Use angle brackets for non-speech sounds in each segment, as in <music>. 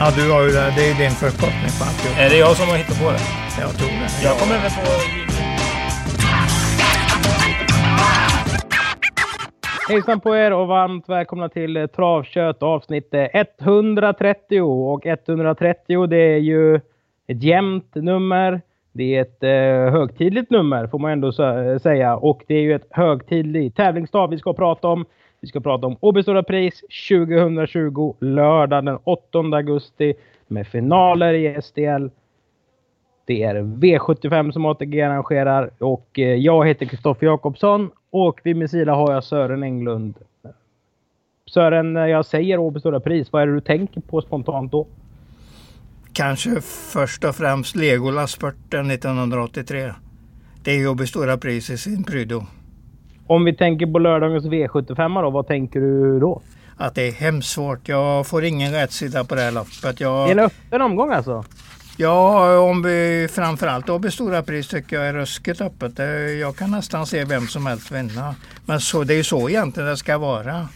Ja, du har ju det. Det är din förkortning på alltihop. Är det jag som har hittat på det? Jag tror det. Jag kommer väl på... Hejsan på er och varmt välkomna till Travkött avsnitt eh, 130. Och 130 det är ju ett jämnt nummer. Det är ett eh, högtidligt nummer får man ändå sä- säga. Och det är ju ett högtidligt tävlingsdag vi ska prata om. Vi ska prata om Åby Stora Pris 2020 lördag den 8 augusti med finaler i SDL. Det är V75 som ATG arrangerar och eh, jag heter Kristoffer Jakobsson och vid min sida har jag Sören Englund. Sören, när jag säger Åby Stora Pris, vad är det du tänker på spontant då? Kanske först och främst Legolas-spurten 1983. Det är Åby Stora Pris i sin prydo. Om vi tänker på lördagens V75 då, vad tänker du då? Att det är hemskt svårt. Jag får ingen rätsida på det här loppet. Det är en Jag, öppen omgång alltså? ja, om vi framförallt Åby Stora Pris tycker jag är ruskigt öppet. Jag kan nästan se vem som helst vinna. Men så, det är ju så egentligen det ska vara.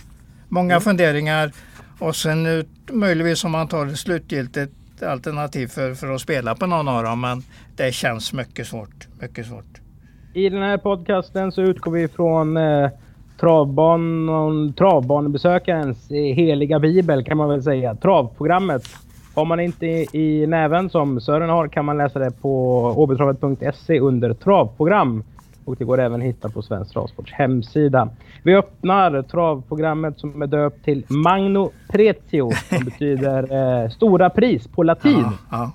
Många funderingar och sen eh, möjligtvis om man tar ett slutgiltigt alternativ för, för att spela på någon av dem. Men det känns mycket svårt. Mycket svårt. I den här podcasten så utgår vi från eh, travbanan, travbanebesökarens eh, heliga bibel kan man väl säga. Travprogrammet. Har man inte i, i näven som Sören har kan man läsa det på åbytravet.se under travprogram. Och det går även att hitta på Svensk Travsports hemsida. Vi öppnar travprogrammet som är döpt till Magno Prezio som <laughs> betyder eh, stora pris på latin. Ja, ja.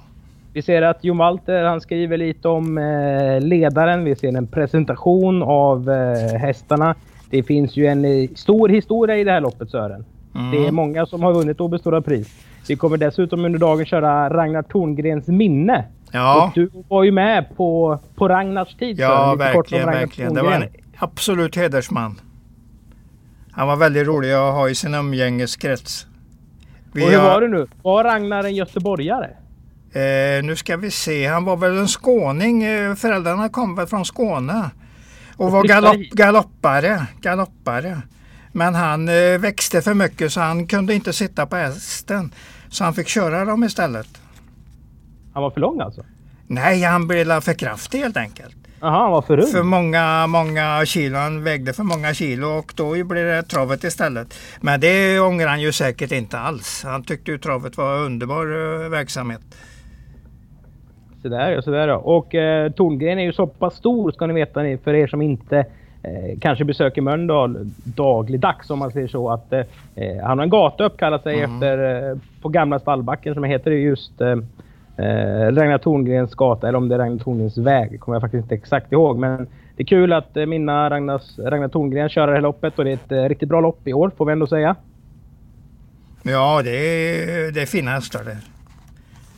Vi ser att Jon Walter han skriver lite om eh, ledaren. Vi ser en presentation av eh, hästarna. Det finns ju en eh, stor historia i det här loppet Sören. Mm. Det är många som har vunnit Åby Stora Pris. Vi kommer dessutom under dagen köra Ragnar Torngrens minne. Ja. Och du var ju med på, på Ragnars tid Ja, verkligen, verkligen. Det var en absolut hedersman. Han var väldigt rolig att ha i sin umgängeskrets. Vi Och hur har- var det nu? Var Ragnar en göteborgare? Eh, nu ska vi se, han var väl en skåning. Eh, föräldrarna kom väl från Skåne. Och, var galopp, galoppare, galoppare. Men han eh, växte för mycket så han kunde inte sitta på hästen. Så han fick köra dem istället. Han var för lång alltså? Nej, han blev för kraftig helt enkelt. Jaha, han var för ung? För många, många kilo. Han vägde för många kilo och då blev det travet istället. Men det ångrar han ju säkert inte alls. Han tyckte ju travet var underbar eh, verksamhet. Så där ja, så där ja. Och eh, Torngren är ju så pass stor ska ni veta ni, för er som inte eh, kanske besöker Mölndal dagligdags om man säger så. Att eh, han har en gata uppkallad sig Mm. efter eh, på gamla stallbacken som heter just eh, eh, Ragnar Torngrens gata eller om det är Ragnar Torngrens väg. kommer jag faktiskt inte exakt ihåg. Men det är kul att eh, minna Ragnars, Ragnar Torngren köra det här loppet och det är ett eh, riktigt bra lopp i år får vi ändå säga. Ja, det är, det är fina hästar det.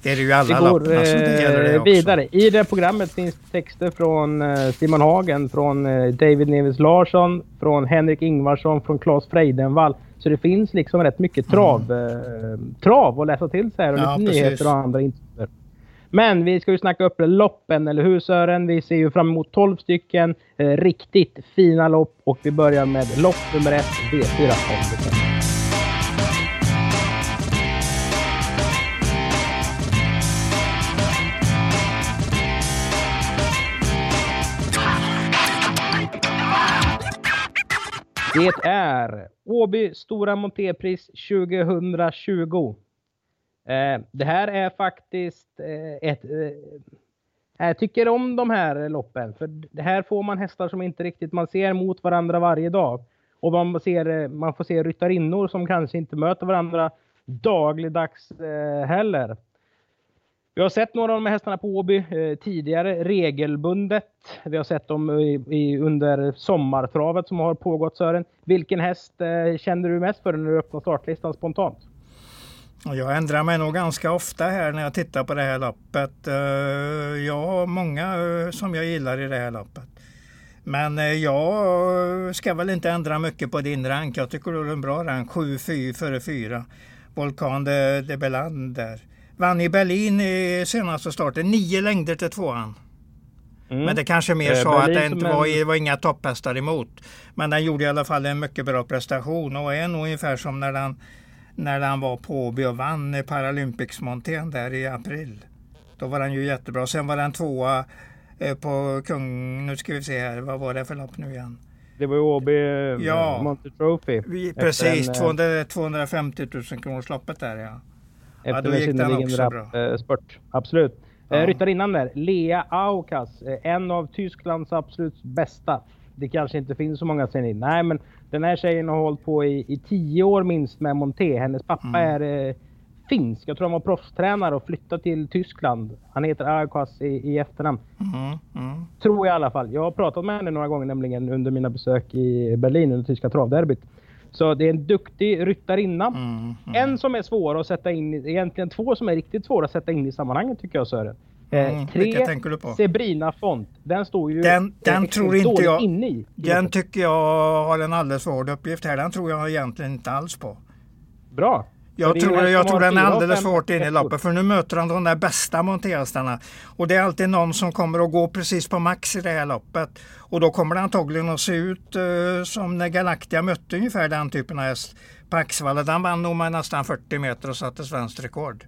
Det är det ju alla Vi går lopp. Alltså, det gäller det eh, också. vidare. I det programmet finns texter från eh, Simon Hagen, från eh, David Neves Larsson, från Henrik Ingvarsson, från Claes Freidenvall. Så det finns liksom rätt mycket trav, eh, trav att läsa till sig här och Mm. Ja, lite precis. nyheter och andra intervjuer. Men vi ska ju snacka upp loppen, eller hur Sören? Vi ser ju fram emot 12 stycken eh, riktigt fina lopp och vi börjar med lopp nummer ett, V4 Det är Åby Stora Montépris 2020. Eh, det här är faktiskt eh, ett... Eh, jag tycker om de här loppen. För det här får man hästar som inte riktigt man ser mot varandra varje dag. Och man, ser, eh, man får se ryttarinnor som kanske inte möter varandra dagligdags eh, heller. Vi har sett några av de här hästarna på Åby eh, tidigare regelbundet. Vi har sett dem i, i, under sommartravet som har pågått Sören. Vilken häst eh, känner du mest för när du öppnar startlistan spontant? Jag ändrar mig nog ganska ofta här när jag tittar på det här loppet. Eh, jag har många eh, som jag gillar i det här loppet. Men jag ska väl inte ändra mycket på din rank. Jag tycker du har en bra rank. 7-4 före 4. Volkan de, de Beland där. Vann i Berlin i senaste starten. Nio längder till tvåan. Mm. Men det kanske mer eh, så att det inte var, det var inga topphästar emot. Men den gjorde i alla fall en mycket bra prestation och är nog ungefär som när den, när den var på Åby och vann Paralympics-montén där i april. Då var den ju jättebra. Sen var den tvåa eh, på Kung... Nu ska vi se här, vad var det för lopp nu igen? Det var ju Åby eh, ja, Monte Trophy. Precis, en, 200, 250 000 kronors loppet där ja. Efter ja, då gick den också bra. spurt. Absolut. Ja. Ryttarinnan där, Lea Aukas, en av Tysklands absolut bästa. Det kanske inte finns så många sen Nej, men den här tjejen har hållit på i, i tio år minst med Monté. Hennes pappa mm. är eh, finsk. Jag tror han var proffstränare och flyttade till Tyskland. Han heter Aukas i, i efternamn. Mm. Mm. Tror jag i alla fall. Jag har pratat med henne några gånger nämligen under mina besök i Berlin under tyska travderbyt. Så det är en duktig ryttarinna. Mm, mm. En som är svår att sätta in, egentligen två som är riktigt svåra att sätta in i sammanhanget tycker jag Sören. Eh, mm, tre, tänker du på? Sebrina Font. Den står ju Den, den tror inte jag, inne i. Den tycker jag har en alldeles hård uppgift här. Den tror jag egentligen inte alls på. Bra. Jag tror, jag tror den är alldeles för hårt in i loppet för nu möter han de där bästa monterhästarna. Och det är alltid någon som kommer att gå precis på max i det här loppet. Och då kommer det antagligen att se ut uh, som när Galactia mötte ungefär den typen av häst på Axevalla. Den vann nog med nästan 40 meter och satte svenskt rekord.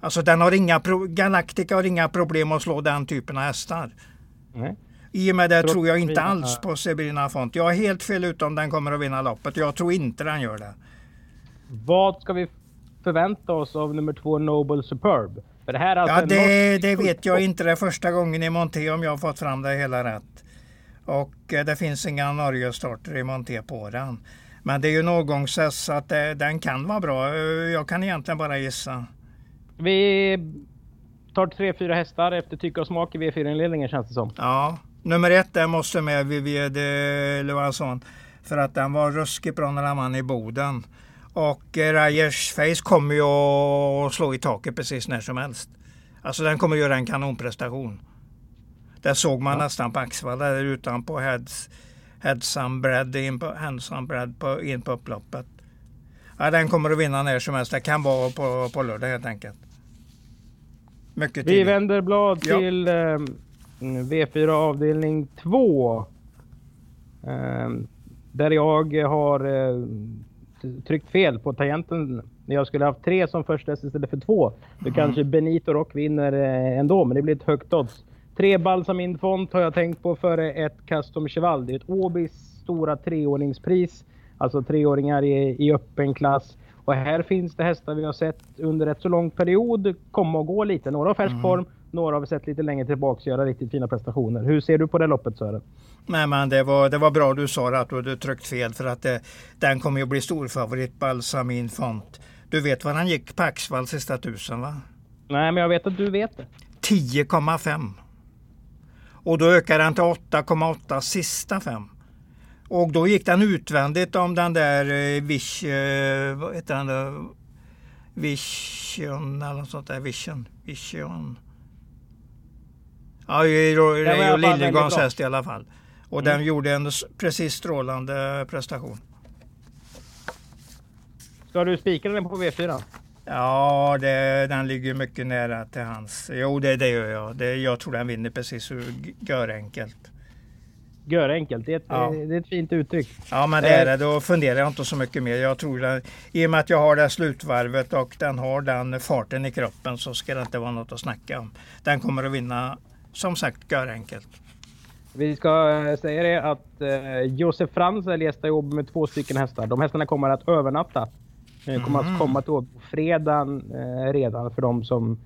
Alltså den har inga Galactica har inga problem att slå den typen av hästar. Nej. I och med det tror jag inte alls på Sebrina Font. Jag har helt fel ut om den kommer att vinna loppet. Jag tror inte den gör det. Vad ska vi förvänta oss av nummer två Noble Superb? För det här alltså ja, det, det vet jag inte. Det är första gången i Monté om jag har fått fram det hela rätt. Och eh, det finns inga Norge-starter i Monté på den. Men det är ju en årgångshäst så att det, den kan vara bra. Eh, jag kan egentligen bara gissa. Vi tar tre, fyra hästar efter tycke och smak i V4-inledningen känns det som. Ja, nummer ett där måste med Vivier de Loison. För att den var ruskigt bra när han vann i Boden. Och eh, Rajers Face kommer ju att slå i taket precis när som helst. Alltså den kommer att göra en kanonprestation. Där såg man ja. nästan på Axvalla där utanpå Heads, Headsam Bread in på, Handsam Bread på, in på upploppet. Ja, den kommer att vinna när som helst. Det kan vara på, på lördag helt enkelt. Mycket Vi vänder blad till ja. eh, V4 avdelning 2. Eh, där jag har eh, tryckt fel på tangenten. Jag skulle haft tre som första istället för två. Då mm. kanske Benito Rock vinner eh, ändå, men det blir ett högt odds. Tre Balsamin Font har jag tänkt på före ett Custom Cheval. Det är ett Åbys stora treordningspris. Alltså treåringar i, i öppen klass. Och här finns det hästar vi har sett under ett så lång period komma och gå lite. Några har färsk mm. Några har vi sett lite längre tillbaka göra riktigt fina prestationer. Hur ser du på det loppet Sören? Nej men det var, det var bra du sa att du hade tryckt fel för att det, den kommer ju bli storfavorit Balsamin Font. Du vet vad han gick på Axvall sista tusen va? Nej men jag vet att du vet det. 10,5. Och då ökar den till 8,8 sista fem. Och då gick den utvändigt om den där eh, Vish, eh, vad heter den där? Vision eller något sånt där. Vision. Vision. Ja, ju Liljegårds häst i alla fall. Och mm. den gjorde en precis strålande prestation. Ska du spika den på V4? Ja, det, den ligger mycket nära till hans. Jo, det, det gör jag. Det, jag tror den vinner precis hur gör enkelt. Gör enkelt, det är, ett, ja. det är ett fint uttryck. Ja, men det är det. Då funderar jag inte så mycket mer. Jag tror att i och med att jag har det slutvarvet och den har den farten i kroppen så ska det inte vara något att snacka om. Den kommer att vinna, som sagt, gör enkelt. Vi ska eh, säga det att eh, Josef Franzel gästar jobb med två stycken hästar. De hästarna kommer att övernatta. De kommer mm. att komma till på fredagen eh, redan för de som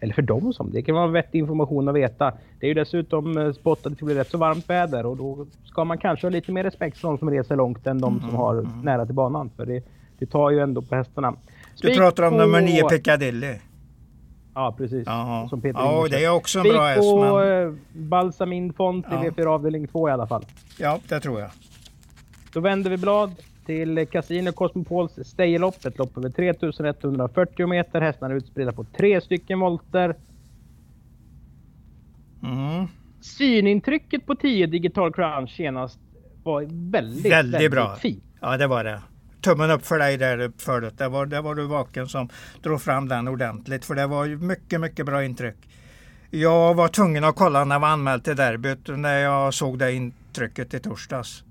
eller för dem som. Det kan vara vettig information att veta. Det är ju dessutom eh, spottat det blir rätt så varmt väder och då ska man kanske ha lite mer respekt för de som reser långt än de som mm, har mm. nära till banan. För det, det tar ju ändå på hästarna. Spik du pratar om på... nummer 9 Piccadilly? Ja, precis. Som Peter ja, det är också en bra häst. Spik på men... Eh, Balsamin Font i ja. V4 avdelning 2 i alla fall. Ja, det tror jag. Då vänder vi blad till Casino Cosmopols Staylopp. Ett lopp över 3140 meter. Hästarna är utspridda på tre stycken volter. Mm. Synintrycket på 10 Digital Crunch senast var väldigt, väldigt, väldigt bra. fint. Ja, det var det. Tummen upp för dig där förut. Det var, var du vaken som drog fram den ordentligt. För det var ju mycket, mycket bra intryck. Jag var tvungen att kolla när jag var anmäld till derbyt när jag såg det intrycket i torsdags.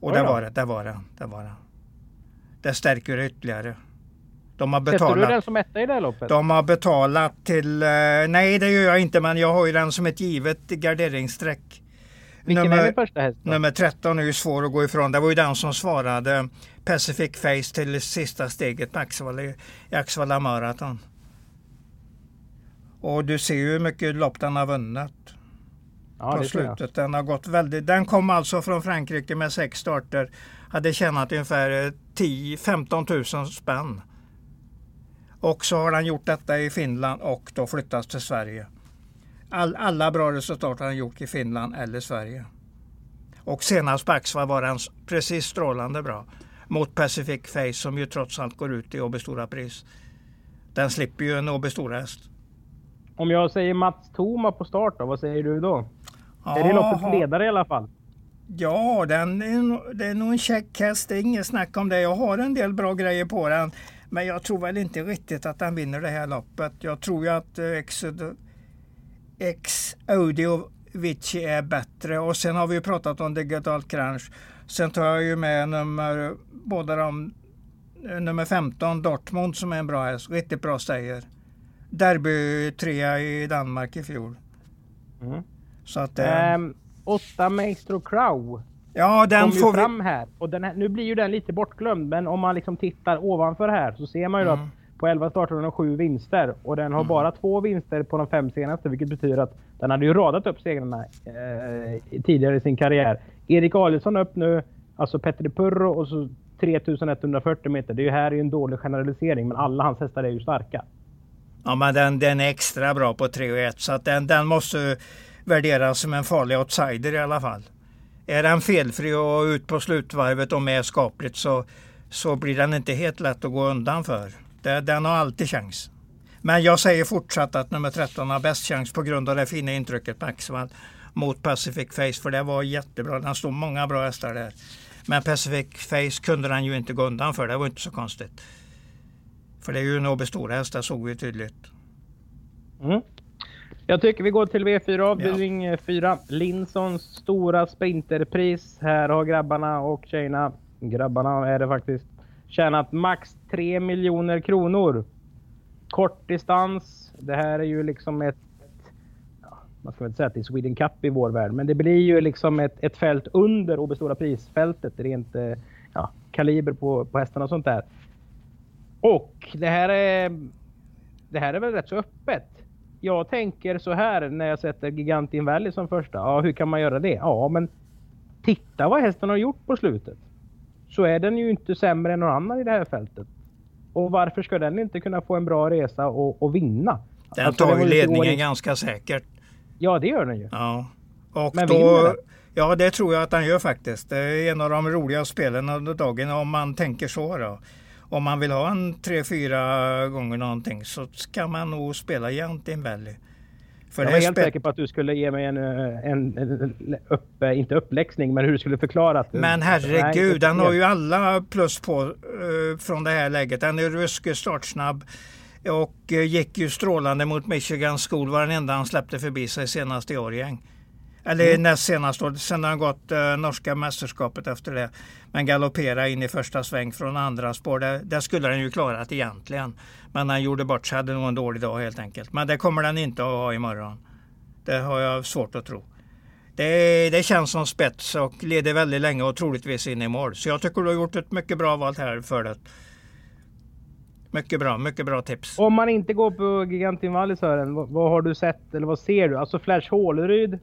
Och det var det, det var det, det var det. Det stärker det ytterligare. De har betalat. Sätter du den som etta i det här loppet? De har betalat till, eh, nej det gör jag inte men jag har ju den som ett givet garderingsstreck. Vilken nummer, är din första häst? Nummer 13 är ju svår att gå ifrån. Det var ju den som svarade Pacific Face till sista steget på Axevalla, i Axevalla Marathon. Och du ser ju hur mycket lopp den har vunnit. Ja, på slutet. Den har gått väldigt. Den kom alltså från Frankrike med sex starter. Hade tjänat ungefär 10-15 000 spänn. Och så har han gjort detta i Finland och då flyttats till Sverige. All, alla bra resultat har han gjort i Finland eller Sverige. Och senast på Axva var han precis strålande bra. Mot Pacific Face som ju trots allt går ut i Åby Stora Pris. Den slipper ju en Åby Stora häst. Om jag säger Mats Toma på start då, vad säger du då? Aha. Är det loppets ledare i alla fall? Ja, den är, det är nog en check häst. Det är inget snack om det. Jag har en del bra grejer på den. Men jag tror väl inte riktigt att den vinner det här loppet. Jag tror ju att eh, X Audio Vici är bättre. Och sen har vi ju pratat om Digital Crunch. Sen tar jag ju med nummer, båda de, eh, nummer 15 Dortmund som är en bra häst. Riktigt bra säger. Derby trea i Danmark i fjol. Mm. Så att, eh, um, åtta Maestro Crow. Ja, den kom får ju fram vi... här. Och den här, nu blir ju den lite bortglömd, men om man liksom tittar ovanför här så ser man ju mm. att på 11 starter har den sju vinster och den har mm. bara två vinster på de fem senaste, vilket betyder att den hade ju radat upp segrarna eh, tidigare i sin karriär. Erik Adielsson upp nu, alltså Petter Purro och så 3140 meter. Det är ju här är en dålig generalisering, men alla hans hästar är ju starka. Ja, men den, den är extra bra på 3 och 1 så att den, den måste värderas som en farlig outsider i alla fall. Är den felfri och ut på slutvarvet och med skapligt så, så blir den inte helt lätt att gå undan för. Den har alltid chans. Men jag säger fortsatt att nummer 13 har bäst chans på grund av det fina intrycket på Axevall mot Pacific Face för det var jättebra. Den stod många bra hästar där. Men Pacific Face kunde den ju inte gå undan för. Det var inte så konstigt. För det är ju OB stora häst, det såg vi tydligt. Mm. Jag tycker vi går till V4 avdelning ja. 4. Linsons stora sprinterpris. Här har grabbarna och tjejerna, grabbarna är det faktiskt, tjänat max 3 miljoner kronor. Kort distans. Det här är ju liksom ett man ska väl inte säga att det är Sweden Cup i vår värld, men det blir ju liksom ett, ett fält under OB Stora prisfältet, rent eh, ja, kaliber på, på hästarna och sånt där. Och det här är, det här är väl rätt så öppet. Jag tänker så här när jag sätter Gigantin Valley som första. Ja, hur kan man göra det? Ja, men titta vad hästen har gjort på slutet. Så är den ju inte sämre än någon annan i det här fältet. Och varför ska den inte kunna få en bra resa och, och vinna? Den alltså, tar ju ledningen ganska säkert. Ja, det gör den ju. Ja, och Men då, Ja, det tror jag att den gör faktiskt. Det är en av de roliga spelen under dagen om man tänker så. Då om man vill ha en 3-4 gånger någonting så ska man nog spela Jantin Valley. För jag var helt säker på att du skulle ge mig en, en, en upp, inte uppläxning, men hur du skulle förklara. Att men herregud, den har ju alla plus på uh, från det här läget. Den är ruskigt startsnabb och uh, gick ju strålande mot Michigan School. var den enda han släppte förbi sig senast i år gäng. Eller mm. näst senast år. Sen har han gått uh, norska mästerskapet efter det. Men galoppera in i första sväng från andra spår. Det, det skulle den ju klarat egentligen. Men han gjorde bort sig. Hade nog en dålig dag helt enkelt. Men det kommer den inte att ha imorgon. Det har jag svårt att tro. Det, det känns som spets och leder väldigt länge och troligtvis in i mål. Så jag tycker du har gjort ett mycket bra val här för det. Mycket bra, mycket bra tips. Om man inte går på Gigantin Valley Sören, vad, vad, har du sett eller vad ser du? Alltså Flash Håleryd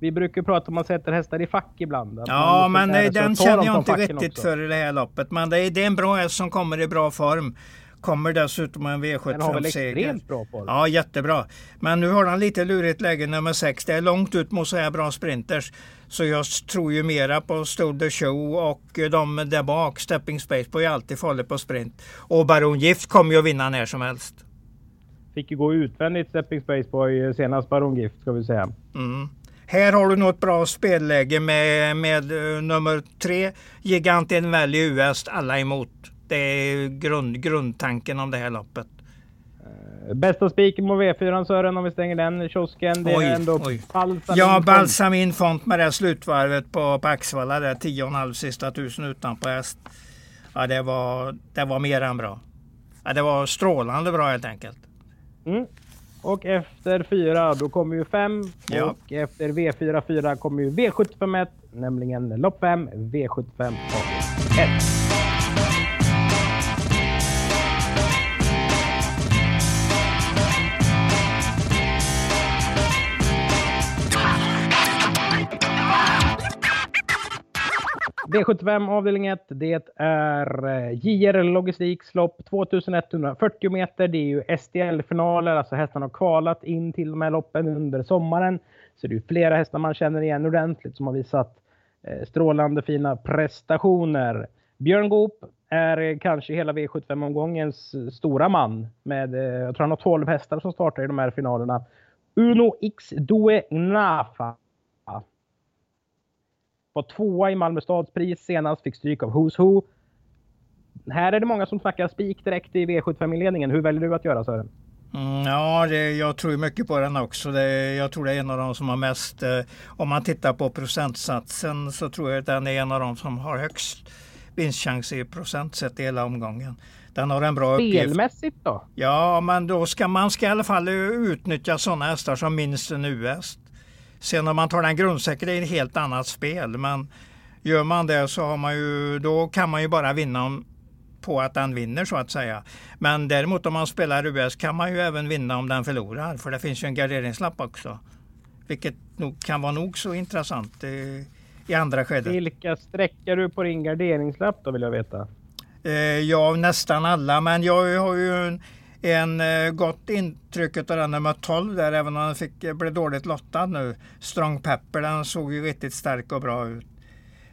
vi brukar prata om att man sätter hästar i fack ibland. Ja, men den känner jag inte riktigt också. för i det här loppet. Men det är, det är en bra häst som kommer i bra form. Kommer dessutom en V75-seger. Den har väl extremt bra på Ja, jättebra. Men nu har han lite lurigt läge nummer 6. Det är långt ut mot så här bra sprinters. Så jag tror ju mera på Stole the Show och de där bak. Stepping Space på är alltid farlig på sprint. Och Baron Gift kommer ju att vinna när som helst. Fick ju gå utvändigt Stepping Space Boy senast Baron Gift ska vi säga. Mm. Här har du något bra spelläge med, med uh, nummer tre, Giganten Valley US, alla emot. Det är grund, grundtanken om det här loppet. Uh, bästa spiken på V4 Sören om vi stänger den kiosken. Det oj, är ändå oj. Balsamin Ja, Balsamin Font med det slutvarvet på, på Axvalla där 10,5 sista tusen utanpå häst. Ja, det var, det var mer än bra. Ja, det var strålande bra helt enkelt. Mm. Och efter 4 då kommer ju 5. Ja. Och efter V4 4 kommer ju V75 1. Nämligen lopp 5 V75 1. V75 avdelning 1. Det är JR Logistiks lopp 2140 meter. Det är ju STL-finaler, alltså hästarna har kvalat in till de här loppen under sommaren. Så det är flera hästar man känner igen ordentligt som har visat eh, strålande fina prestationer. Björn Goop är eh, kanske hela V75-omgångens eh, stora man. Med, jag tror han har 12 hästar som startar i de här finalerna. Uno X Due Nafa var tvåa i Malmö stadspris senast, fick stryk av Who's Who. Här är det många som snackar spik direkt i V75-inledningen. Hur väljer du att göra Sören? Mm, ja, det, jag tror mycket på den också. Det, jag tror det är en av de som har mest, eh, om man tittar på procentsatsen så tror jag att den är en av de som har högst vinstchans i procent sett i hela omgången. Den har en bra uppgift. Spelmässigt då? Ja, men då ska man ska i alla fall utnyttja sådana hästar som minst en U-häst. Sen om man tar den grundsäker det är ett helt annat spel. Men gör man det så har man ju, då kan man ju bara vinna om, på att den vinner så att säga. Men däremot om man spelar US kan man ju även vinna om den förlorar. För det finns ju en garderingslapp också. Vilket nog kan vara nog så intressant i, i andra skedet. Vilka sträckar du på din garderingslapp då vill jag veta? Eh, ja, nästan alla. Men jag har ju en en eh, gott intryck av den nummer 12 där, även om den fick, eh, blev dåligt lottad nu. Strong Pepper, den såg ju riktigt stark och bra ut.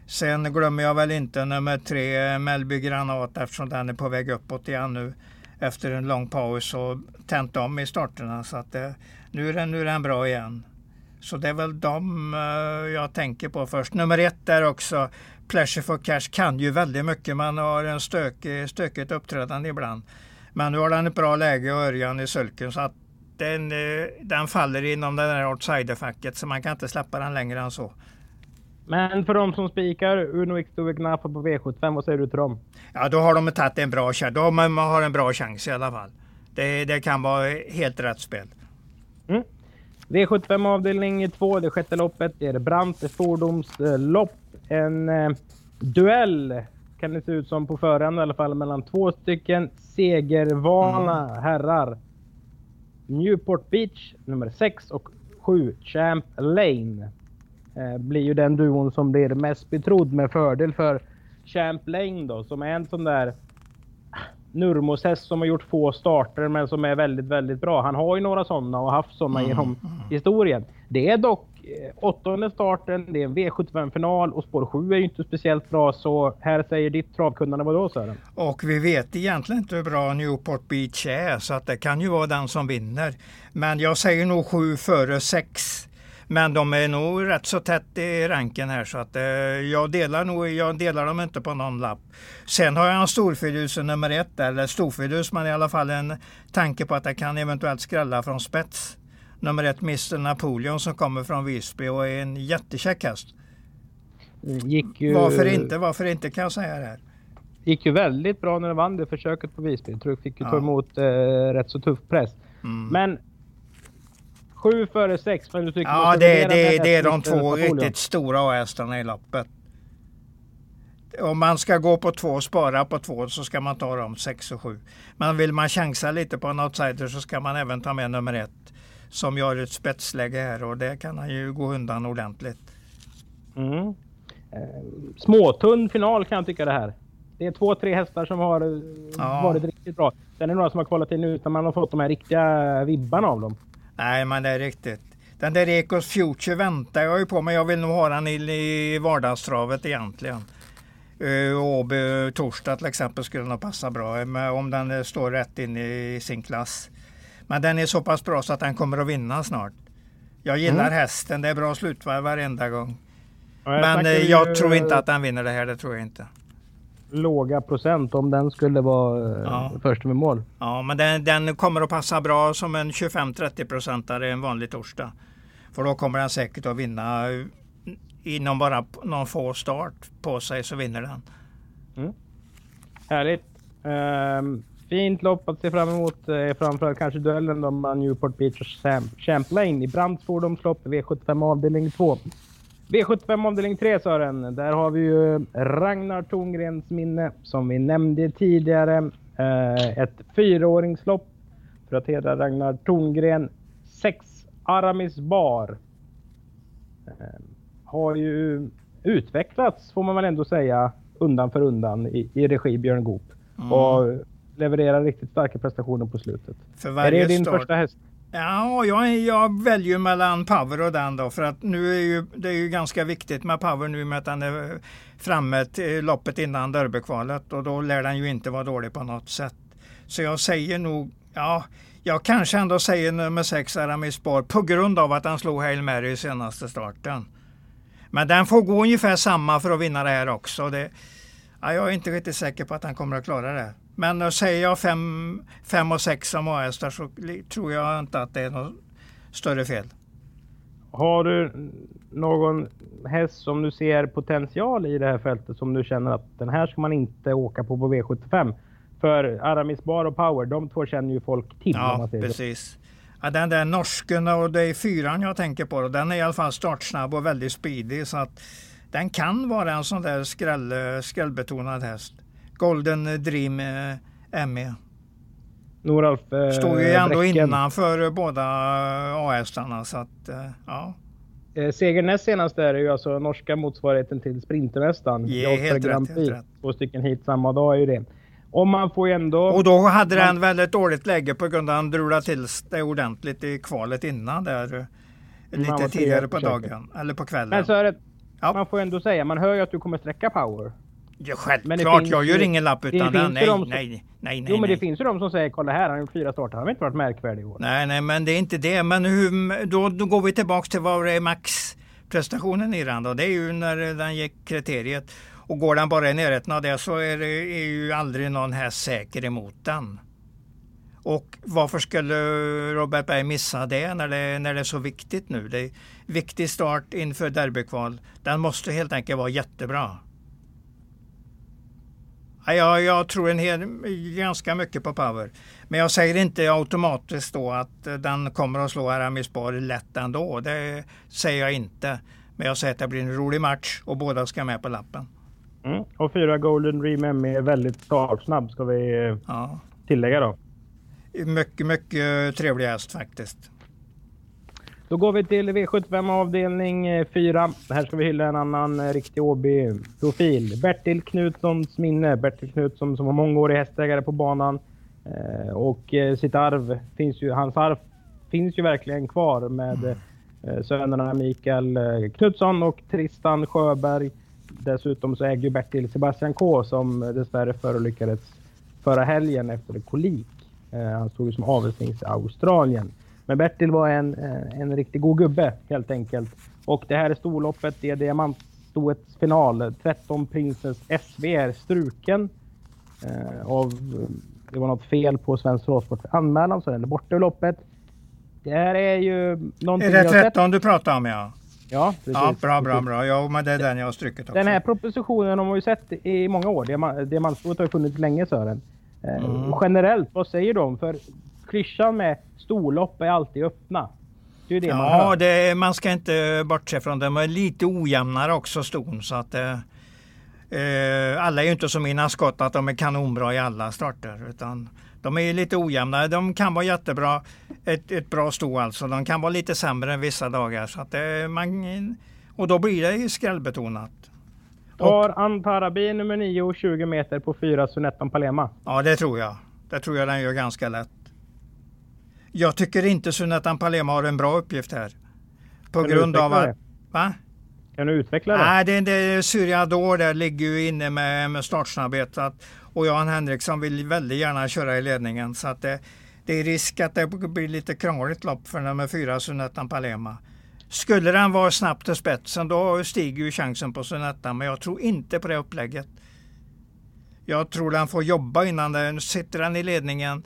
Sen glömmer jag väl inte nummer 3, eh, Melby Granat, eftersom den är på väg uppåt igen nu efter en lång paus och tänt om i starterna. Så att det, nu, är den, nu är den bra igen. Så det är väl de jag tänker på först. Nummer ett där också, Pleasure for Cash kan ju väldigt mycket. Man har en stök, stökigt uppträdande ibland. Men nu har den ett bra läge och Örjan i sulken så att den, eh, den faller inom det där outsiderfacket så man kan inte släppa den längre än så. Men för de som spikar Uno X Gnaffa på V75, vad säger du till dem? Ja, då har de tagit en bra chans. De har en bra chans i alla fall. Det, det kan vara helt rätt spel. Mm. V75 avdelning 2, det sjätte loppet. Det är Brante fordonslopp. En eh, duell kan det se ut som på förhand i alla fall mellan två stycken segervana mm. herrar. Newport Beach nummer 6 och 7 Champ Lane. Eh, blir ju den duon som blir mest betrodd med fördel för Champ Lane då som är en sån där Nurmos häst som har gjort få starter men som är väldigt, väldigt bra. Han har ju några sådana och haft sådana mm. genom historien. Det är dock Eh, åttonde starten, det är en V75-final och spår 7 är ju inte speciellt bra. Så här säger ditt travkunnande vadå Sören? Och vi vet egentligen inte hur bra Newport Beach är så att det kan ju vara den som vinner. Men jag säger nog 7 före 6. Men de är nog rätt så tätt i ranken här så att eh, jag delar nog, jag delar dem inte på någon lapp. Sen har jag en storfidus nummer ett, eller storfidus men i alla fall en tanke på att det kan eventuellt skrälla från spets nummer ett Mr Napoleon som kommer från Visby och är en jättekäck häst. Ju... Varför inte? Varför inte kan jag säga det här. Gick ju väldigt bra när den vann det försöket på Visby. Jag tror jag fick ju ta emot eh, rätt så tuff press. Mm. Men sju före sex. Men du tycker ja, det, det, det är de två riktigt stora hästarna i loppet. Om man ska gå på två och spara på två så ska man ta dem sex och sju. Men vill man chansa lite på en outsider så ska man även ta med nummer ett som gör ett spetsläge här och det kan han ju gå undan ordentligt. Mm. Eh, småtunn final kan jag tycka det här. det är två, tre hästar som har eh, ja. varit riktigt bra. Sen är det några som har kvalat in utan man har fått de här riktiga vibbarna av dem. Nej, men det är riktigt. Den där Ecos Future väntar jag ju på, men jag vill nog ha den i, vardagstravet egentligen. Uh, Åby torsdag till exempel skulle nog passa bra om den står rätt in i sin klass. Men den är så pass bra så att den kommer att vinna snart. Jag gillar mm. hästen, det är bra slutvarv varenda gång. Jag Men eh, jag tror inte att den vinner det här, det tror jag inte. Låga procent om den skulle vara eh, ja. först med mål. Ja, men den, den kommer att passa bra som en 25-30 procentare en vanlig torsdag. För då kommer den säkert att vinna inom bara någon få start på sig så vinner den. Mm. Härligt. Um, fint lopp att se fram emot. Eh, framförallt kanske duellen då med Newport Beach och Champlain i Brandts fordonslopp V75 avdelning 2. V75 avdelning 3 Sören, där har vi ju Ragnar Torngrens minne som vi nämnde tidigare. Eh, ett fyraåringslopp för att hedra Ragnar Torngren. Sex Aramis Bar. Eh, har ju utvecklats får man väl ändå säga undan för undan i, i regi Björn Goop. Mm. Och levererar riktigt starka prestationer på slutet. För varje är det din start... första häst? Ja, jag, jag väljer mellan Power och den då för att nu är ju, det är ju ganska viktigt med Power nu med att den är framme till loppet innan derbykvalet och då lär den ju inte vara dålig på något sätt. Så jag säger nog, ja, jag kanske ändå säger nummer 6 Aramis Spar på grund av att han slog Hail Mary i senaste starten. Men den får gå ungefär samma för att vinna det här också. Det, ja, jag är inte riktigt säker på att han kommer att klara det. Men säger jag 5 och 6 som A-hästar så tror jag inte att det är något större fel. Har du någon häst som du ser potential i det här fältet som du känner att den här ska man inte åka på på V75? För Aramis Bar och Power, de två känner ju folk till. Ja, precis. Ja, den där norsken och det är fyran jag tänker på. Den är i alla fall startsnabb och väldigt speedy. Så att den kan vara en sån där skräll, skrällbetonad häst. Golden Dream eh, ME. Noralf eh, Står ju ändå Bräcken. innanför båda A-hästarna. Så att, eh, ja. Eh, segern näst senast är ju alltså norska motsvarigheten till Sprintermästaren. Ja, helt, rätt, helt rätt. Två stycken hit samma dag är ju det. Och man får ändå... Och då hade man... den väldigt dåligt läge på grund av att han drulade till det ordentligt i kvalet innan där. Lite tidigare på dagen eller på kvällen. Men så det, ja. man får ändå säga, man hör ju att du kommer sträcka power. Ja, självklart, jag gör ingen lapp utan den. Nej, som, nej, nej, nej. Jo, men nej. det finns ju de som säger, kolla här, han har gjort fyra starter, han har inte varit märkvärdig i år. Nej, nej, men det är inte det. Men hur, då, då går vi tillbaks till vad det är maxprestationen i den då. Det är ju när den gick kriteriet. Och går den bara i närheten av det så är, det, är ju aldrig någon häst säker emot den. Och varför skulle Robert Berg missa det när det, när det är så viktigt nu? Det är viktig start inför derbykval. Den måste helt enkelt vara jättebra. Ja, jag tror en hel, ganska mycket på Power. Men jag säger inte automatiskt då att den kommer att slå Bar lätt ändå. Det säger jag inte. Men jag säger att det blir en rolig match och båda ska med på lappen. Mm. Och fyra Golden Dream är väldigt startsnabb ska vi eh, ja. tillägga då. Mycket, mycket trevlig häst faktiskt. Då går vi till V75 avdelning 4. Eh, här ska vi hylla en annan eh, riktig Åby-profil. Bertil Knutssons minne. Bertil Knutsson som var mångårig hästägare på banan. Och sitt arv finns ju, hans arv finns ju verkligen kvar med sönerna Mikael Knutsson och Tristan Sjöberg. Dessutom så äger Bertil Sebastian K som dessvärre förolyckades förra helgen efter kolik. Eh, han stod ju som avelshingst i Australien. Men Bertil var en, eh, en riktigt god gubbe helt enkelt. Och det här är storloppet, det är diamantstoets final. 13 Princess SV är struken. Eh, av, det var något fel på Svensk Travsport anmälan så den är borta ur loppet. Det här är ju någonting Är det 13 du pratar om ja? Ja, precis. Ja, bra, bra, bra. Ja, men det är den jag har strukit också. Den här propositionen har man ju sett i många år. Diamantstoet har ju funnits länge Sören. Eh, mm. Generellt, vad säger de? För klyschan med storlopp är alltid öppna. Det är det ja, man hör. Det, man ska inte bortse från det. De är lite ojämnare också ston. Så att, eh, eh, alla är ju inte som mina skott att de är kanonbra i alla starter. Utan de är lite ojämna. De kan vara jättebra. Ett, ett bra sto alltså. De kan vara lite sämre än vissa dagar. Så att det, man, och då blir det skrällbetonat. Tar Antarabi nummer 9 och 20 meter på 4 Sunettan Palema? Ja, det tror jag. Det tror jag den gör ganska lätt. Jag tycker inte Sunettan Palema har en bra uppgift här. På kan grund av att... Va? Kan du utveckla det? Nej, det, det Syriador där ligger ju inne med, med startsnabbhet. Och Jan Henriksson vill väldigt gärna köra i ledningen. Så att det, det är risk att det blir lite krångligt lopp för nummer fyra Sunettan Palema. Skulle den vara snabbt till spetsen då stiger ju chansen på Sunettan. Men jag tror inte på det upplägget. Jag tror den får jobba innan den sitter den i ledningen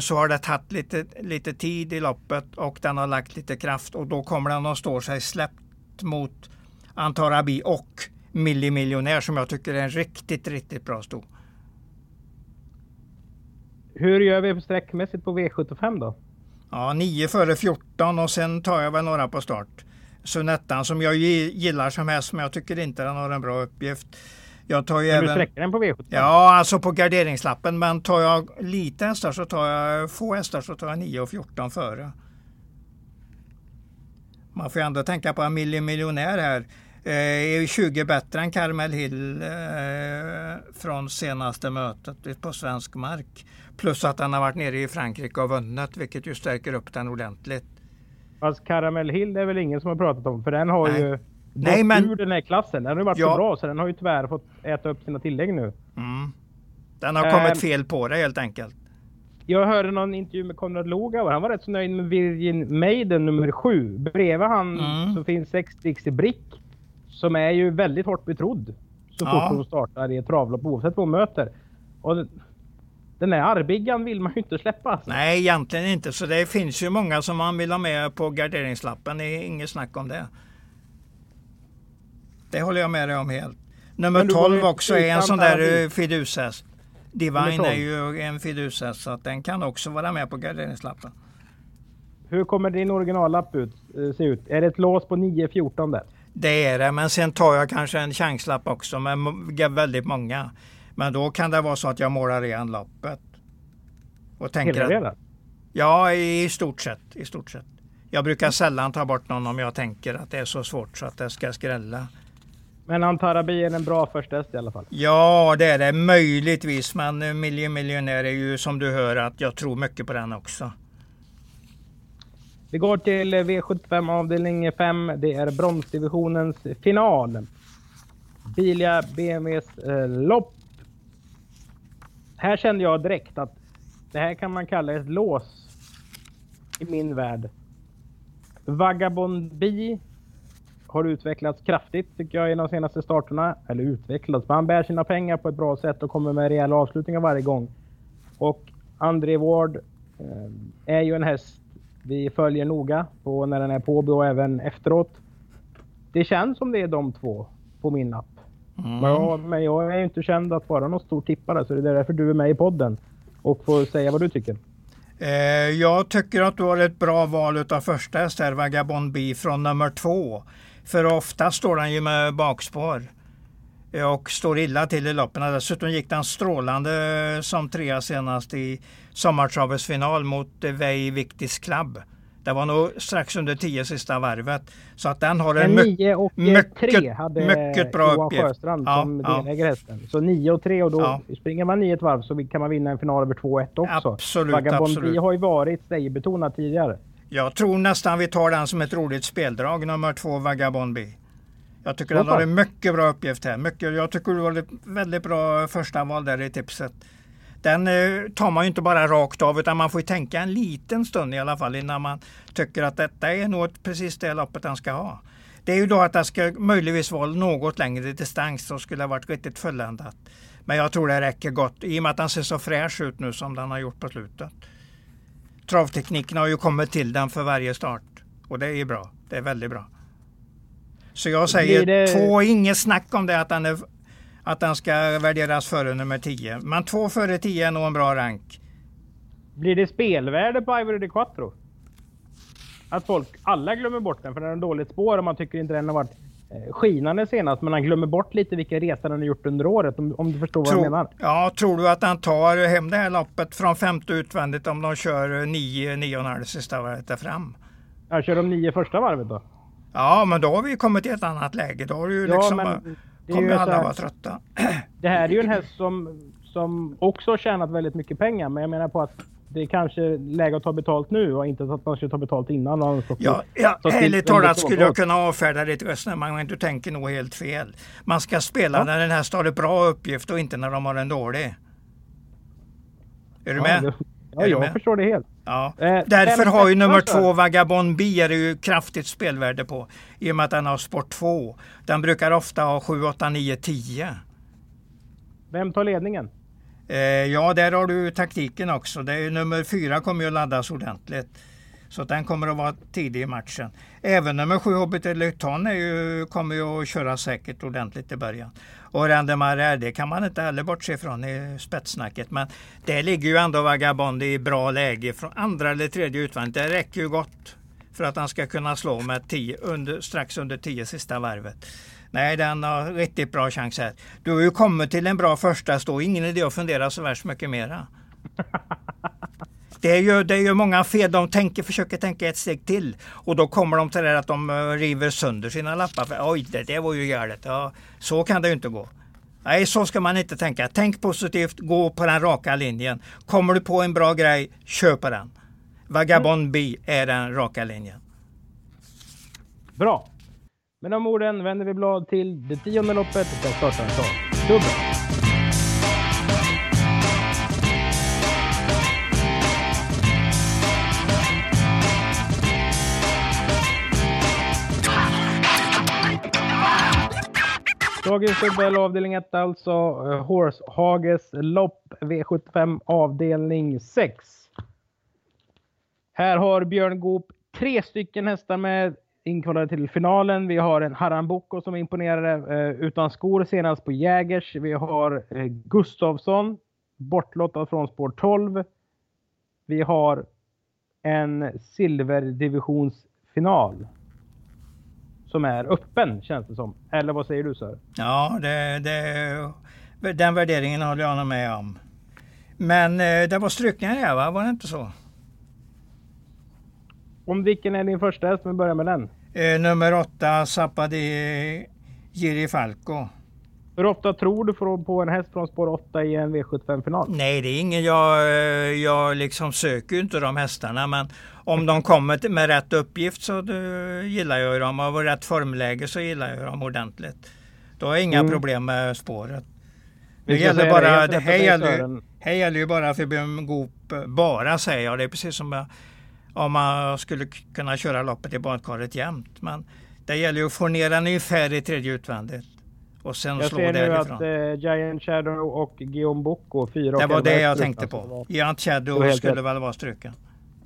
så har det tagit lite, lite tid i loppet och den har lagt lite kraft och då kommer den att stå sig släppt mot Antarabi och Millimiljonär som jag tycker är en riktigt, riktigt bra sto. Hur gör vi sträckmässigt på V75 då? Ja, 9 före 14 och sen tar jag väl några på start. Sunettan som jag gillar som häst men jag tycker inte den har en bra uppgift. Jag tar ju men du även... sträcker den på V75? Ja, alltså på garderingslappen. Men tar jag lite hästar så tar jag få hästar så tar jag 9 och 14 före. Man får ju ändå tänka på en miljonär här. Eh, är 20 bättre än Carmel Hill eh, från senaste mötet på svensk mark. Plus att han har varit nere i Frankrike och vunnit, vilket ju stärker upp den ordentligt. Fast Caramel Hill är väl ingen som har pratat om, för den har Nej. ju Nej, men... ur den här klassen. Den har ju varit ja. så bra, så den har ju tyvärr fått äta upp sina tillägg nu. Mm. Den har kommit äh, fel på det helt enkelt. Jag hörde någon intervju med Konrad Logauer. Han var rätt så nöjd med Virgin Maiden nummer sju. Bredvid han mm. så finns sex Dixie Brick. Som är ju väldigt hårt betrodd. Så fort ja. hon startar i ett travlopp oavsett vad hon möter. Och den här Arbiggan vill man ju inte släppa. Nej, egentligen inte. Så det finns ju många som man vill ha med på garderingslappen. Det är inget snack om det. Det håller jag med dig om helt. Nummer 12 också är en sån där eh, fidushäst. Divine är ju en fidushäst så att den kan också vara med på garderingslappen. Hur kommer din originallapp ut, eh, se ut? Är det ett lås på 9-14 där? Det är det, men sen tar jag kanske en chanslapp också med väldigt många. Men då kan det vara så att jag målar igen loppet. Och tänker Hela att, Ja, i stort sett. I stort sett. Jag brukar sällan ta bort någon om jag tänker att det är så svårt så att det ska skrälla. Men Antarabi är en bra första häst i alla fall? Ja, det är det möjligtvis. Men Million Miljonär är ju som du hör att jag tror mycket på den också. Vi går till V75 avdelning 5. Det är bronsdivisionens final. Bilia BMWs eh, lopp här kände jag direkt att det här kan man kalla ett lås i min värld. Vagabond B har utvecklats kraftigt tycker jag i de senaste starterna. Eller utvecklats, men han bär sina pengar på ett bra sätt och kommer med rejäla avslutningar varje gång. Och André Ward eh, är ju en häst vi följer noga på när den är på och även efteråt. Det känns som det är de två på min app. Mm. Ja, men jag är inte känd att vara någon stor tippare så det är därför du är med i podden och får säga vad du tycker. Eh, jag tycker att du har ett bra val av första häst här, Vagabond B från nummer två. För ofta står den ju med bakspår och står illa till i loppen. Dessutom gick den strålande som trea senast i sommartravets final mot Vej Victis Club. Det var nog strax under 10 sista varvet. Så att den har en, en 9 och 3 mycket, hade mycket bra Johan uppgift. Sjöstrand ja, som ja. delägare hästen. Så 9 och 3 och då ja. springer man 9 ett varv så kan man vinna en final över 2-1 också. Absolut, Vagabond absolut. har ju varit betonat tidigare. Jag tror nästan vi tar den som ett roligt speldrag, nummer 2 Vagabond B. Jag tycker den har en mycket bra uppgift här. Mycket, jag tycker det var ett väldigt bra första val där i tipset den eh, tar man ju inte bara rakt av utan man får tänka en liten stund i alla fall innan man tycker att detta är nog precis det loppet den ska ha. Det är ju då att det ska möjligtvis vara något längre distans så skulle det varit riktigt fulländat. Men jag tror det räcker gott i och med att den ser så fräsch ut nu som den har gjort på slutet. Travtekniken har ju kommit till den för varje start och det är bra. Det är väldigt bra. Så jag säger det... två, inget snack om det att den är att den ska värderas före nummer 10. Men två före 10 är nog en bra rank. Blir det spelvärde på Ivory de Quattro? Att folk, alla glömmer bort den för den har dåligt spår och man tycker inte den har varit skinande senast. Men han glömmer bort lite vilka resor den har gjort under året. Om, om du förstår tror, vad jag menar. Ja, tror du att han tar hem det här loppet från femte utvändigt om de kör nio, nio och en halv sista varvet fram? Ja, kör de nio första varvet då? Ja, men då har vi kommit i ett annat läge. Då har du ja, liksom kommer alla vara trötta. Det här är ju en häst som, som också har tjänat väldigt mycket pengar. Men jag menar på att det är kanske läge att ta betalt nu och inte att man ska ta betalt innan. Ja, ja ärligt talat skulle jag kunna avfärda ditt resonemang men du tänker nog helt fel. Man ska spela ja. när den här har en bra uppgift och inte när de har en dålig. Är du ja, med? Det, ja, jag med? förstår det helt. Ja. Eh, Därför har ju nummer två Vagabond B är ju kraftigt spelvärde på. I och med att den har sport 2. Den brukar ofta ha 7, 8, 9, 10. Vem tar ledningen? Eh, ja, där har du taktiken också. Det är, nummer fyra kommer ju att laddas ordentligt. Så den kommer att vara tidig i matchen. Även nummer sju Hobbit Luton är ju, kommer ju att köra säkert ordentligt i början. Och Randemar det kan man inte heller bortse ifrån i spetssnacket. Men det ligger ju ändå Vagabond i bra läge från andra eller tredje utvändigt. Det räcker ju gott för att han ska kunna slå med tio, under, strax under tio sista varvet. Nej, den har riktigt bra chans här. Du har ju kommit till en bra första stå. Ingen idé att fundera så värst mycket mera. <laughs> Det är, ju, det är ju många fel. De tänker, försöker tänka ett steg till. Och då kommer de till det att de eh, river sönder sina lappar. För, Oj, det, det var ju galet. Ja, så kan det ju inte gå. Nej, så ska man inte tänka. Tänk positivt, gå på den raka linjen. Kommer du på en bra grej, köp den. Vagabond B är den raka linjen. Bra. Med de orden vänder vi blad till det tionde loppet där startaren tar dubbel. Dagens dubbel avdelning 1 alltså. Eh, Horse Hages lopp V75 avdelning 6. Här har Björn Goop tre stycken hästar med inkvalade till finalen. Vi har en Haran Boko som imponerade eh, utan skor senast på Jägers. Vi har eh, Gustavsson bortlottad från spår 12. Vi har en silverdivisionsfinal som är öppen känns det som. Eller vad säger du Sör? Ja, det, det, den värderingen håller jag nog med om. Men eh, det var strykningar här va? Var det inte så? Om vilken är din första häst? Vi börjar med den. Eh, nummer åtta, Sapadi Giri Falco. Hur ofta tror du på en häst från spår 8 i en V75-final? Nej, det är ingen jag, eh, jag liksom söker inte de hästarna. Men om de kommer med rätt uppgift så gillar jag dem. Och rätt formläge så gillar jag dem ordentligt. Då har jag inga mm. problem med spåret. Det gäller bara, det, här, gäller, här gäller ju bara för Björn Goop, bara säger jag. Det är precis som jag om man skulle kunna köra loppet i badkaret jämt. Men det gäller ju att få ner den ungefär i tredje utvändigt. Och sen jag slå ser därifrån. nu att eh, Giant Shadow och Guillaume Bocco, fyra Det var det jag tänkte på. Giant Shadow skulle väl vara struken.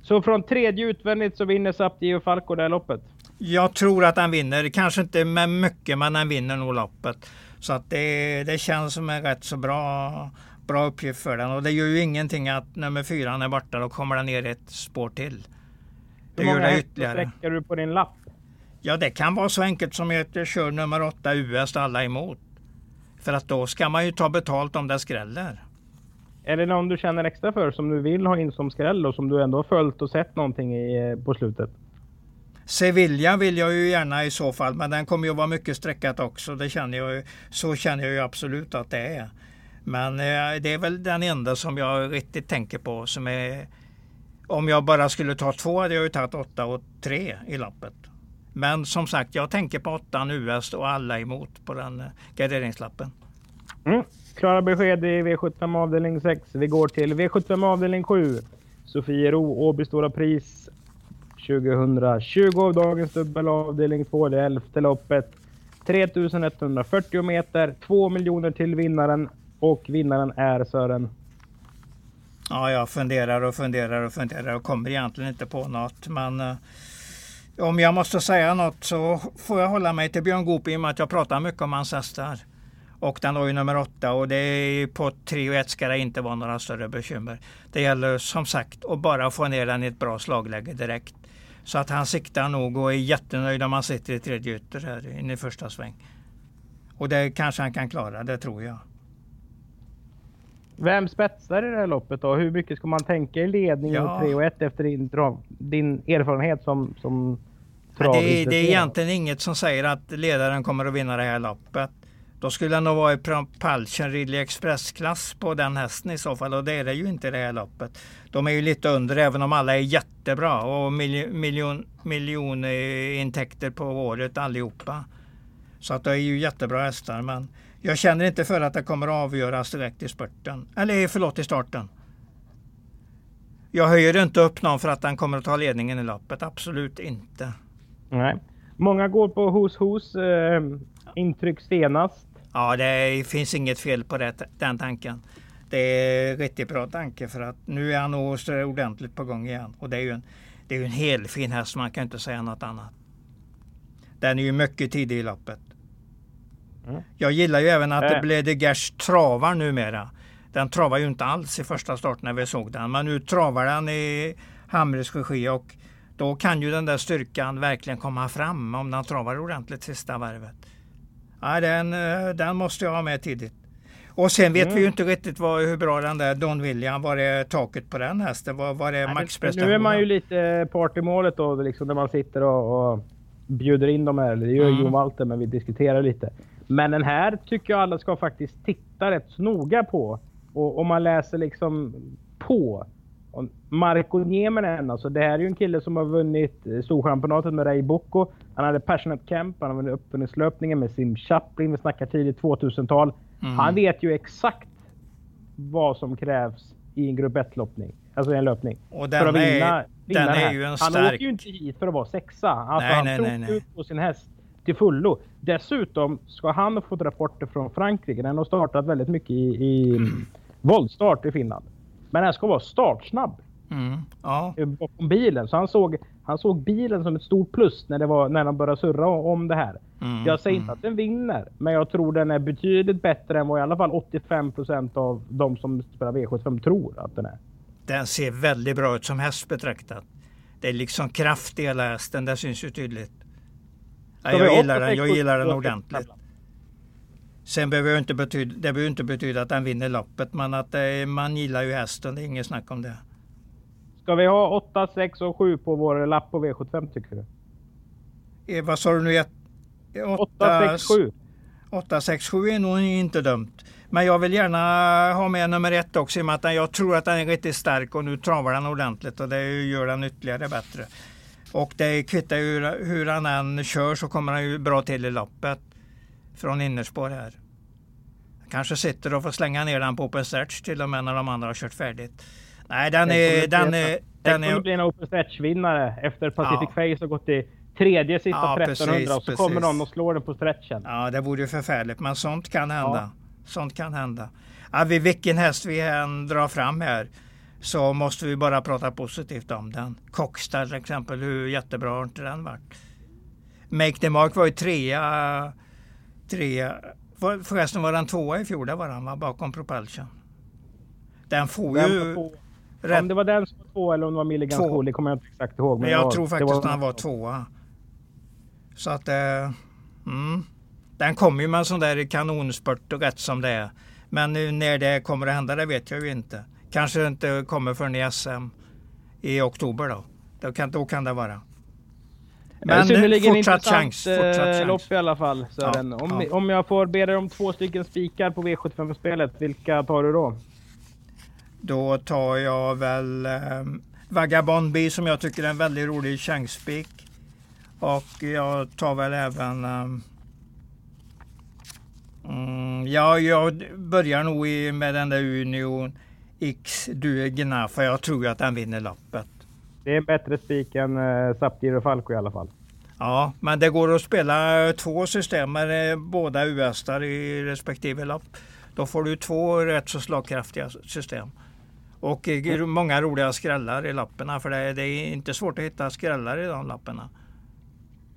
Så från tredje utvändigt så vinner Sapti och Falco det här loppet? Jag tror att han vinner. Kanske inte med mycket, men han vinner nog loppet. Så att det, det känns som en rätt så bra, bra uppgift för den. Och det gör ju ingenting att nummer fyra är borta. Då kommer den ner ett spår till. Hur många hästar sträcker du på din lapp? Ja, det kan vara så enkelt som att jag kör nummer 8 US alla emot. För att då ska man ju ta betalt om det skräller. Är det någon du känner extra för som du vill ha in som skräll och som du ändå har följt och sett någonting i, på slutet? Sevilla vill jag ju gärna i så fall, men den kommer ju vara mycket streckat också. Det känner jag ju, så känner jag ju absolut att det är. Men eh, det är väl den enda som jag riktigt tänker på som är om jag bara skulle ta två hade jag ju tagit åtta och tre i lappet. Men som sagt, jag tänker på åttan US och alla emot på den eh, garderingslappen. Mm. Klara besked i V75 avdelning 6. Vi går till V75 avdelning 7. Sofiero Åby Stora Pris 2020. Dagens dubbel avdelning 2. Det elfte loppet. 3140 meter. 2 miljoner till vinnaren. Och vinnaren är Sören. Ja, jag funderar och funderar och funderar och kommer egentligen inte på något. Men eh, om jag måste säga något så får jag hålla mig till Björn Goop i och med att jag pratar mycket om hans hästar. Och den var ju nummer åtta och det är på 3 och 1 ska det inte vara några större bekymmer. Det gäller som sagt att bara få ner den i ett bra slagläge direkt. Så att han siktar nog och är jättenöjd om han sitter i tredje ytter här in i första sväng. Och det kanske han kan klara, det tror jag. Vem spetsar i det här loppet då? Hur mycket ska man tänka i ledningen ja. 3 och 1 efter din, din erfarenhet som, som ja, det, är, det är egentligen inget som säger att ledaren kommer att vinna det här loppet. Då skulle det nog vara i Propulsion Ridley Express-klass på den hästen i så fall och det är det ju inte i det här loppet. De är ju lite under även om alla är jättebra och miljon, miljonintäkter på året allihopa. Så att det är ju jättebra hästar men jag känner inte för att det kommer att avgöras direkt i spurten. Eller förlåt i starten. Jag höjer inte upp någon för att den kommer att ta ledningen i loppet. Absolut inte. Nej. Många går på hos hos eh, intryck senast. Ja, det finns inget fel på det, den tanken. Det är riktigt bra tanke för att nu är han ordentligt på gång igen. Och det är ju en, det är en helt fin häst, man kan inte säga något annat. Den är ju mycket tidig i loppet. Mm. Jag gillar ju även att äh. det blev de Gers travar numera. Den travar ju inte alls i första starten när vi såg den. Men nu travar den i Hamres regi och då kan ju den där styrkan verkligen komma fram om den travar ordentligt sista varvet. Ja, den, eh, den måste jag ha med tidigt. Och sen vet mm. vi ju inte riktigt vad, hur bra den där Don William, var är taket på den hästen? Vad, vad är maxprestationen? Nu är man ju lite part i målet då, liksom när man sitter och, och bjuder in de här. Det gör mm. Jon Walter, men vi diskuterar lite. Men den här tycker jag alla ska faktiskt titta rätt noga på. Och om man läser liksom på. Marco Nieminen, alltså det här är ju en kille som har vunnit eh, Storchampionatet med Ray Bocco. Han hade Passionate Camp, han har vunnit uppföljningslöpningen med Sim Chaplin, vi snackar tidigt 2000-tal. Mm. Han vet ju exakt vad som krävs i en grupp 1-loppning. Alltså i en löpning. Och den, för att vinna, är, vinna den är ju en stark... Han åker ju inte hit för att vara sexa. Alltså nej, han nej, tror nej, nej. ut på sin häst till fullo. Dessutom ska han ha fått rapporter från Frankrike. Den har startat väldigt mycket i, i mm. <clears throat> våldstart i Finland. Men den ska vara startsnabb. Mm. Ja. Bakom bilen. Så han såg, han såg bilen som ett stort plus när, det var, när de började surra om det här. Mm. Jag säger inte mm. att den vinner. Men jag tror den är betydligt bättre än vad i alla fall 85% av de som spelar V75 tror att den är. Den ser väldigt bra ut som häst betraktat. Det är liksom kraft i hela hästen. Det syns ju tydligt. Ja, jag, gillar den, jag gillar den ordentligt. Sen behöver inte betyda, det behöver inte betyda att den vinner loppet, men att det, man gillar ju hästen. Det är inget snack om det. Ska vi ha 8, 6 och 7 på vår lapp på V75 tycker du? Eh, vad sa du nu? 8, 6, 7. 8, 6, 7 är nog inte dumt. Men jag vill gärna ha med nummer ett också i och med att jag tror att den är riktigt stark och nu travar den ordentligt och det gör den ytterligare bättre. Och det kvittar ju hur han än kör så kommer han ju bra till i loppet från innerspår här. Kanske sitter och får slänga ner den på open stretch till och med när de andra har kört färdigt. Nej, den är... Den är den kommer bli en open stretch-vinnare efter Pacific ja. Face har gått i tredje sista ja, 1300 precis, och så precis. kommer någon och slår den på stretchen. Ja, det vore ju förfärligt, men sånt kan hända. Ja. Sånt kan hända. Ja, vilken häst vi än drar fram här så måste vi bara prata positivt om den. Cockstar till exempel, hur jättebra har inte den varit? Make the Mark var ju trea, trea förresten var den tvåa i fjol, där var han va? bakom Propulsion. Den får den ju... Rätt... Om det var den som var tvåa eller om det var Milligan två. det kommer jag inte exakt ihåg. Men jag var, tror faktiskt att han var tvåa. Så att... Eh, mm. Den kommer ju med en sån där kanonspurt och rätt som det är. Men när det kommer att hända det vet jag ju inte. Kanske inte kommer förrän i SM i oktober då. Då kan, då kan det vara. Men synnerligen fortsatt chans. Eh, fortsatt chans. lopp i alla fall. Sören. Ja, om, ja. om jag får be dig om två stycken spikar på V75-spelet, vilka tar du då? Då tar jag väl eh, Vagabond B som jag tycker är en väldigt rolig chansspik. Och jag tar väl även eh, mm, Ja, jag börjar nog med den där Union X Duegna för jag tror att den vinner loppet. Det är bättre spik än Saptir och Falco i alla fall. Ja, men det går att spela två system med båda us i respektive lopp. Då får du två rätt så slagkraftiga system. Och mm. många roliga skrällar i lapparna för det, är inte svårt att hitta skrällar i de lapparna.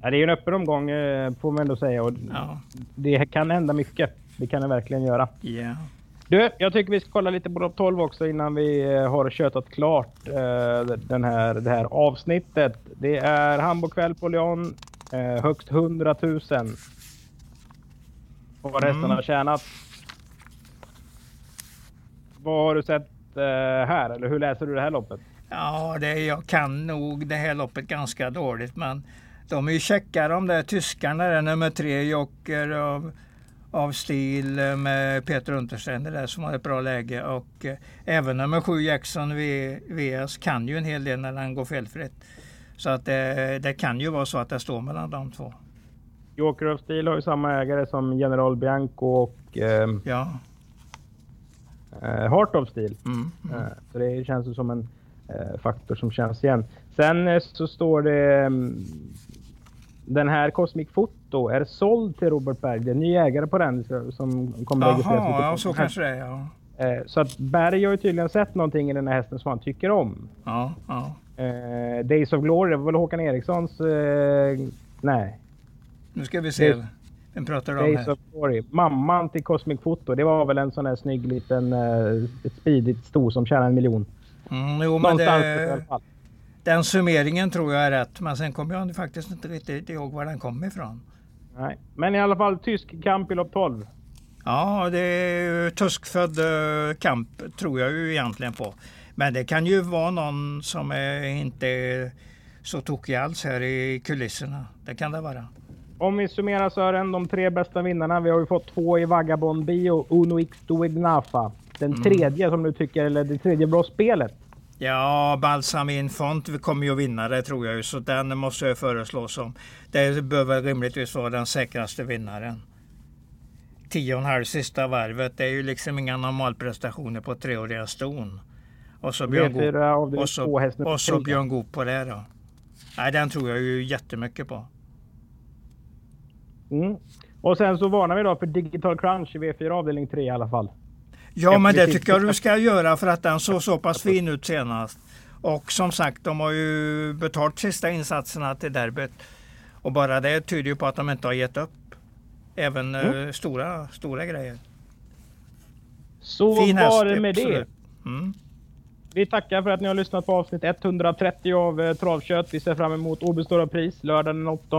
Ja, det är en öppen omgång eh, får man ändå säga och ja. det kan hända mycket. Det kan det verkligen göra. Yeah. Du, jag tycker vi ska kolla lite på topp 12 också innan vi eh, har köttat klart uh, den här, det här avsnittet. Det är handbollskväll på Lyon. Uh, högst 100 000. Vad mm. hästarna har tjänat. Vad har du sett här? Eller hur läser du det här loppet? Ja, det, jag kan nog det här loppet ganska dåligt. Men de är ju checka de där tyskarna, där, nummer tre Jocker och av stil eh, med Peter Untersteiner där som har ett bra läge och eh, även nummer 7 Jackson VS kan ju en hel del när han går felfritt. Så att det, det kan ju vara så att det står mellan de två. Joker of Steel har ju samma ägare som General Bianco och eh, ja. eh, Heart of Steel. Mm, mm. Eh, så det känns ju som en eh, faktor som känns igen. Sen eh, så står det mm, den här Cosmic Foto är såld till Robert Berg. Det är ny ägare på den som kommer registreras. Jaha, ja, så kanske det är. Ja. Eh, så att Berg har ju tydligen sett någonting i den här hästen som han tycker om. Ja, ja. Eh, Days of Glory, det var väl Håkan Erikssons... Eh, nej. Nu ska vi se. Days, Vem pratar du om Days här? Of Glory. Mamman till Cosmic Foto. Det var väl en sån här snygg liten... Ett speedigt sto som tjänar en miljon. Mm, jo, men det, den summeringen tror jag är rätt. Men sen kommer jag faktiskt inte riktigt ihåg var den kom ifrån. Nej, men i alla fall tysk kamp i lopp 12. Ja, det är tyskfödd uh, kamp tror jag ju egentligen på. Men det kan ju vara någon som är inte så tokig alls här i kulisserna. Det kan det vara. Om vi summerar Sören, de tre bästa vinnarna. Vi har ju fått två i Vagabond Bio, Uno X Duegnafa. Den mm. tredje som du tycker, eller det tredje bra spelet. Ja, Balsamin Font kommer ju att vinna det tror jag ju, så den måste jag föreslå som. Det bör väl rimligtvis vara den säkraste vinnaren. 10,5 sista varvet, det är ju liksom inga normalprestationer på treåriga ston. Och så Björn Goop, och så, och så Björn Goop på det då. Nej, den tror jag ju jättemycket på. Mm. Och sen så varnar vi då för Digital Crunch i V4 avdelning 3 i alla fall. Ja, men det tycker jag du ska göra för att den såg så pass fin ut senast. Och som sagt, de har ju betalt sista insatserna till derbyt. Och bara det tyder ju på att de inte har gett upp. Även mm. uh, stora, stora grejer. Så fin var det med absolut. det. Mm. Vi tackar för att ni har lyssnat på avsnitt 130 av eh, Travkött. Vi ser fram emot Åby Stora Pris lördag den 8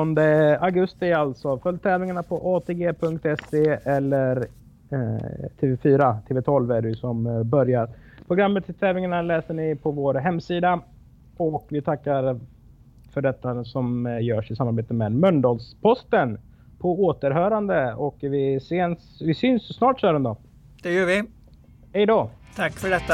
augusti alltså. Följ tävlingarna på atg.se eller Eh, TV4, TV12 är det ju som eh, börjar. Programmet till tävlingarna läser ni på vår hemsida. Och vi tackar för detta som eh, görs i samarbete med Mölndalsposten. På återhörande och vi, sens, vi syns snart Sören då. Det gör vi. Hej då. Tack för detta.